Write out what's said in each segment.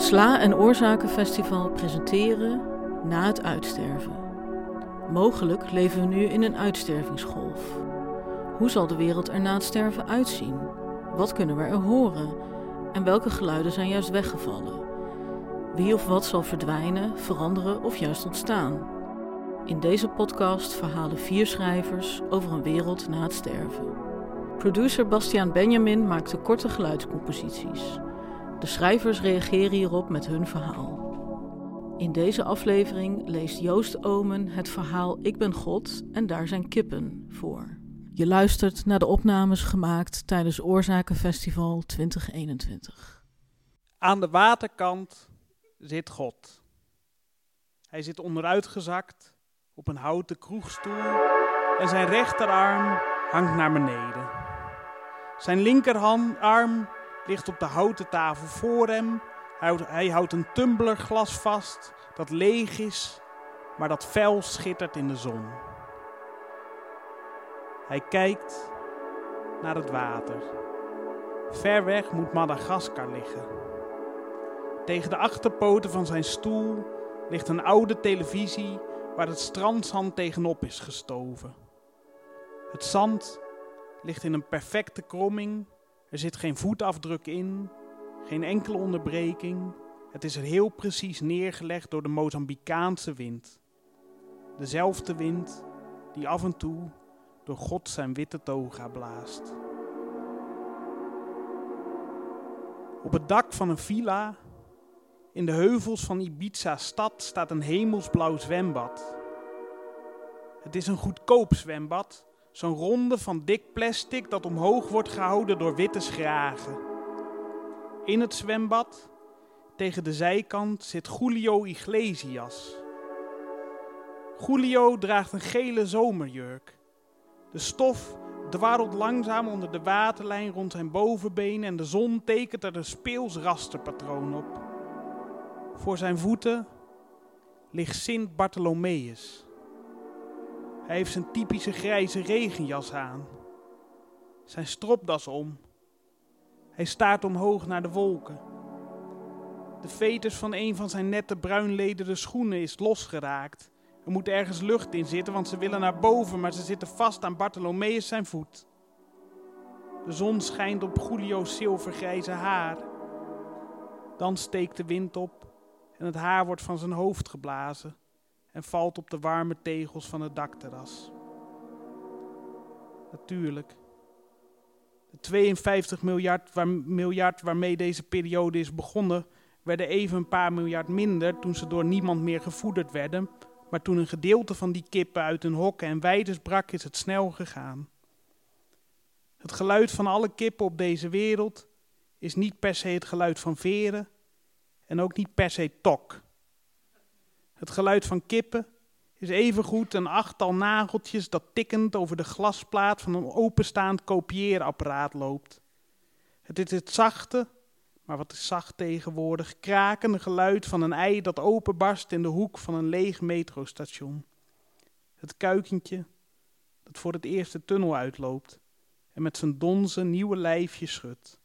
Sla- en Oorzakenfestival presenteren Na het uitsterven. Mogelijk leven we nu in een uitstervingsgolf. Hoe zal de wereld er na het sterven uitzien? Wat kunnen we er horen? En welke geluiden zijn juist weggevallen? Wie of wat zal verdwijnen, veranderen of juist ontstaan? In deze podcast verhalen vier schrijvers over een wereld na het sterven. Producer Bastiaan Benjamin maakte korte geluidscomposities. De schrijvers reageren hierop met hun verhaal. In deze aflevering leest Joost Omen het verhaal Ik ben God en daar zijn kippen voor. Je luistert naar de opnames gemaakt tijdens Oorzakenfestival 2021. Aan de waterkant zit God. Hij zit onderuitgezakt op een houten kroegstoel en zijn rechterarm hangt naar beneden. Zijn linkerarm ligt op de houten tafel voor hem. Hij houdt een tumblerglas vast dat leeg is, maar dat fel schittert in de zon. Hij kijkt naar het water. Ver weg moet Madagaskar liggen. Tegen de achterpoten van zijn stoel ligt een oude televisie waar het strandzand tegenop is gestoven. Het zand ligt in een perfecte kromming. Er zit geen voetafdruk in, geen enkele onderbreking. Het is heel precies neergelegd door de Mozambicaanse wind. Dezelfde wind die af en toe door God zijn witte toga blaast. Op het dak van een villa in de heuvels van Ibiza stad staat een hemelsblauw zwembad. Het is een goedkoop zwembad, zo'n ronde van dik plastic dat omhoog wordt gehouden door witte schragen. In het zwembad, tegen de zijkant, zit Julio Iglesias. Julio draagt een gele zomerjurk. De stof dwarrelt langzaam onder de waterlijn rond zijn bovenbeen en de zon tekent er een speels rasterpatroon op. Voor zijn voeten ligt Sint Bartholomeus. Hij heeft zijn typische grijze regenjas aan, zijn stropdas om. Hij staart omhoog naar de wolken. De veters van een van zijn nette bruinlederen schoenen is losgeraakt. Er moet ergens lucht in zitten, want ze willen naar boven, maar ze zitten vast aan Bartholomeus zijn voet. De zon schijnt op Julio's zilvergrijze haar. Dan steekt de wind op en het haar wordt van zijn hoofd geblazen en valt op de warme tegels van het dakterras. Natuurlijk. De 52 miljard, miljard waarmee deze periode is begonnen, werden even een paar miljard minder toen ze door niemand meer gevoederd werden. Maar toen een gedeelte van die kippen uit hun hokken en weides brak, is het snel gegaan. Het geluid van alle kippen op deze wereld is niet per se het geluid van veren en ook niet per se tok. Het geluid van kippen is evengoed een achttal nageltjes dat tikkend over de glasplaat van een openstaand kopieerapparaat loopt. Het is het zachte, maar wat is zacht tegenwoordig, krakende geluid van een ei dat openbarst in de hoek van een leeg metrostation. Het kuikentje dat voor het eerst de tunnel uitloopt en met zijn donze nieuwe lijfje schudt.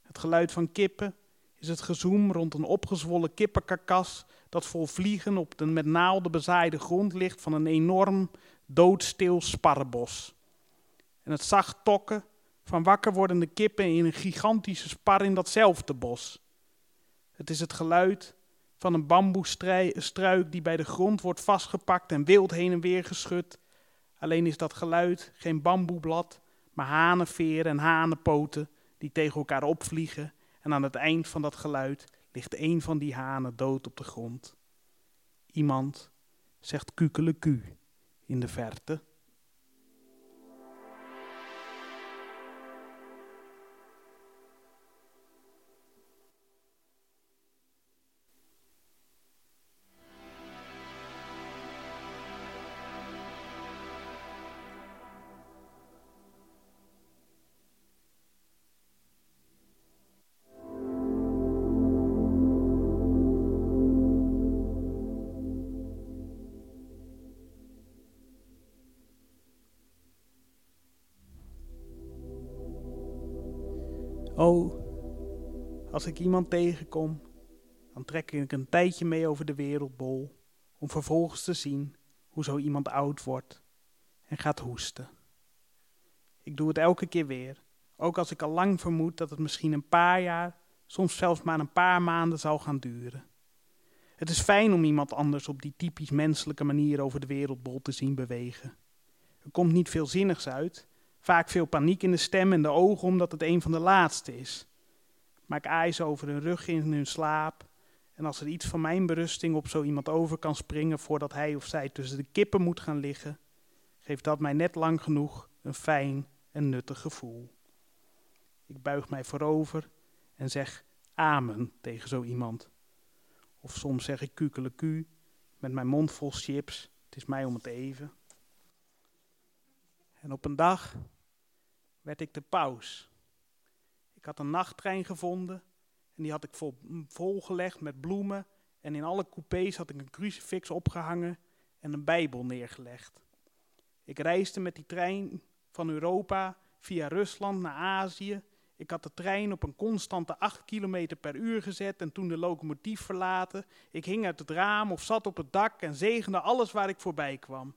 Het geluid van kippen is het gezoem rond een opgezwollen kippenkarkas dat vol vliegen op de met naalden bezaaide grond ligt van een enorm doodstil sparrenbos. En het zacht tokken van wakker wordende kippen in een gigantische spar in datzelfde bos. Het is het geluid van een bamboestruik die bij de grond wordt vastgepakt en wild heen en weer geschud. Alleen is dat geluid geen bamboeblad, maar hanenveren en hanenpoten die tegen elkaar opvliegen. En aan het eind van dat geluid ligt een van die hanen dood op de grond. Iemand zegt kukeleku in de verte. Oh, als ik iemand tegenkom Dan trek ik een tijdje mee over de wereldbol, om vervolgens te zien hoe zo iemand oud wordt en gaat hoesten. Ik doe het elke keer weer, ook als ik al lang vermoed dat het misschien een paar jaar, soms zelfs maar een paar maanden zal gaan duren. Het is fijn om iemand anders op die typisch menselijke manier over de wereldbol te zien bewegen. Er komt niet veel zinnigs uit, vaak veel paniek in de stem en de ogen omdat het een van de laatste is. Maar ik ijs over hun rug in hun slaap en als er iets van mijn berusting op zo iemand over kan springen voordat hij of zij tussen de kippen moet gaan liggen, geeft dat mij net lang genoeg een fijn en nuttig gevoel. Ik buig mij voorover en zeg amen tegen zo iemand. Of soms zeg ik kukeleku met mijn mond vol chips. Het is mij om het even. En op een dag werd ik de paus. Ik had een nachttrein gevonden en die had ik vol, volgelegd met bloemen. En in alle coupés had ik een crucifix opgehangen en een bijbel neergelegd. Ik reisde met die trein van Europa via Rusland naar Azië ik had de trein op een constante 8 km per uur gezet en toen de locomotief verlaten. Ik hing uit het raam of zat op het dak en zegende alles waar ik voorbij kwam.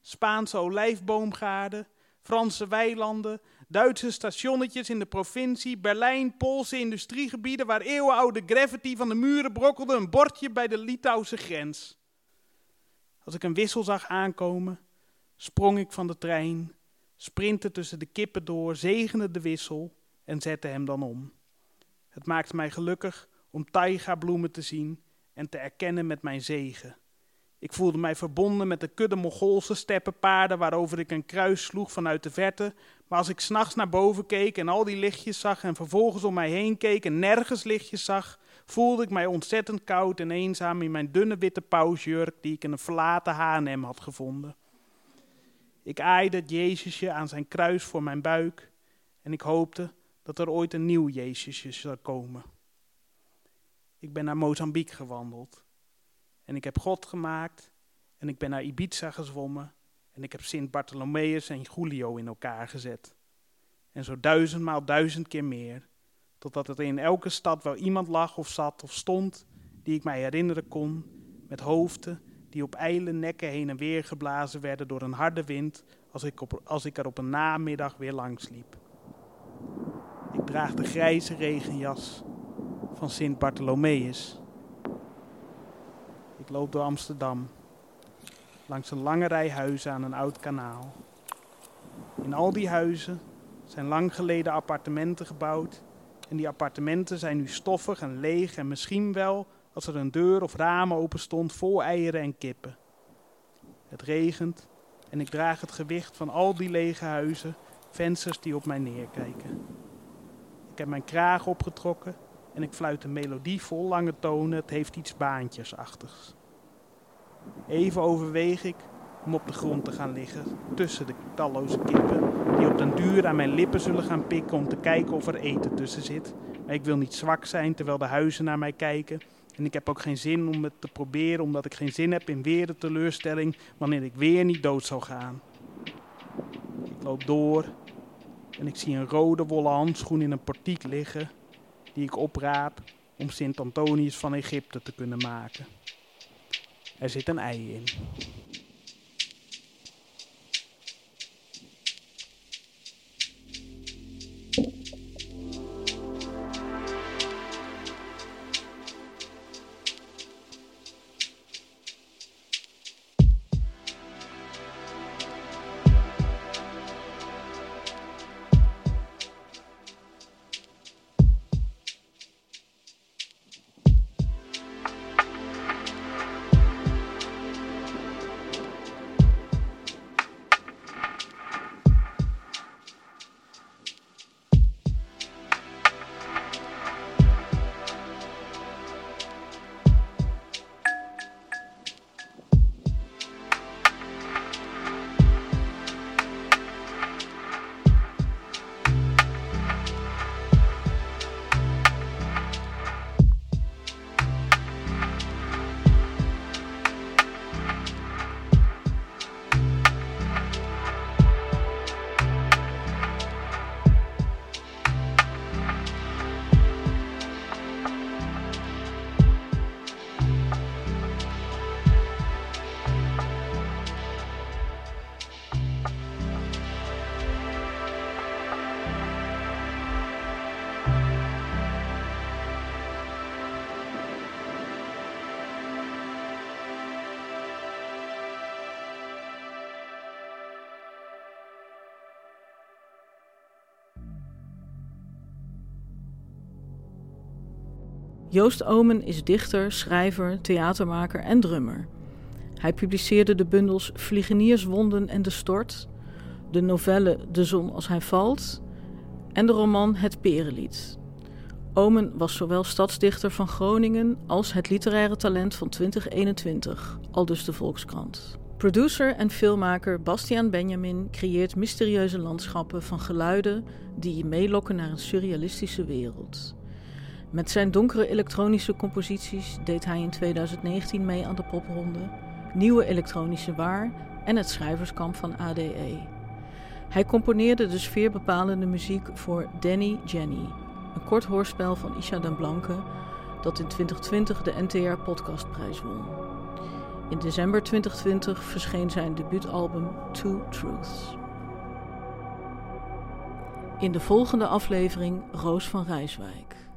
Spaanse olijfboomgaarden, Franse weilanden, Duitse stationnetjes in de provincie, Berlijn, Poolse industriegebieden waar eeuwenoude gravity van de muren brokkelde, een bordje bij de Litouwse grens. Als ik een wissel zag aankomen, sprong ik van de trein, sprintte tussen de kippen door, zegende de wissel en zette hem dan om. Het maakte mij gelukkig om taiga-bloemen te zien en te erkennen met mijn zegen. Ik voelde mij verbonden met de kudde Mongoolse steppenpaarden waarover ik een kruis sloeg vanuit de verte. Maar als ik s'nachts naar boven keek en al die lichtjes zag en vervolgens om mij heen keek en nergens lichtjes zag, voelde ik mij ontzettend koud en eenzaam in mijn dunne witte pausjurk die ik in een verlaten H&M had gevonden. Ik aaide het Jezusje aan zijn kruis voor mijn buik en ik hoopte dat er ooit een nieuw Jezusje zou komen. Ik ben naar Mozambique gewandeld. En ik heb God gemaakt. En ik ben naar Ibiza gezwommen. En ik heb Sint Bartholomeus en Julio in elkaar gezet. En zo duizendmaal duizend keer meer. Totdat er in elke stad wel iemand lag of zat of stond die ik mij herinneren kon. Met hoofden die op ijle nekken heen en weer geblazen werden door een harde wind als ik, als ik er op een namiddag weer langs liep. Ik draag de grijze regenjas van Sint Bartholomeus. Ik loop door Amsterdam, langs een lange rij huizen aan een oud kanaal. In al die huizen zijn lang geleden appartementen gebouwd en die appartementen zijn nu stoffig en leeg en misschien wel, als er een deur of raam open stond, vol eieren en kippen. Het regent en ik draag het gewicht van al die lege huizen, vensters die op mij neerkijken. Ik heb mijn kraag opgetrokken en ik fluit een melodie vol lange tonen. Het heeft iets baantjesachtigs. Even overweeg ik om op de grond te gaan liggen tussen de talloze kippen die op den duur aan mijn lippen zullen gaan pikken om te kijken of er eten tussen zit. Maar ik wil niet zwak zijn terwijl de huizen naar mij kijken. En ik heb ook geen zin om het te proberen, omdat ik geen zin heb in weer de teleurstelling wanneer ik weer niet dood zou gaan. Ik loop door en ik zie een rode wollen handschoen in een portiek liggen, die ik opraap om Sint Antonius van Egypte te kunnen maken. Er zit een ei in. Joost Omen is dichter, schrijver, theatermaker en drummer. Hij publiceerde de bundels Vliegenierswonden en de Stort, de novelle De zon als hij valt en de roman Het Perenlied. Omen was zowel stadsdichter van Groningen als het literaire talent van 2021, aldus de Volkskrant. Producer en filmmaker Bastiaan Benjamin creëert mysterieuze landschappen van geluiden die je meelokken naar een surrealistische wereld. Met zijn donkere elektronische composities deed hij in 2019 mee aan de popronde, Nieuwe Elektronische Waar en het schrijverskamp van ADE. Hij componeerde de sfeerbepalende muziek voor Danny Jenny, een kort hoorspel van Isha den Blanke dat in 2020 de NTR Podcastprijs won. In december 2020 verscheen zijn debuutalbum Two Truths. In de volgende aflevering Roos van Rijswijk.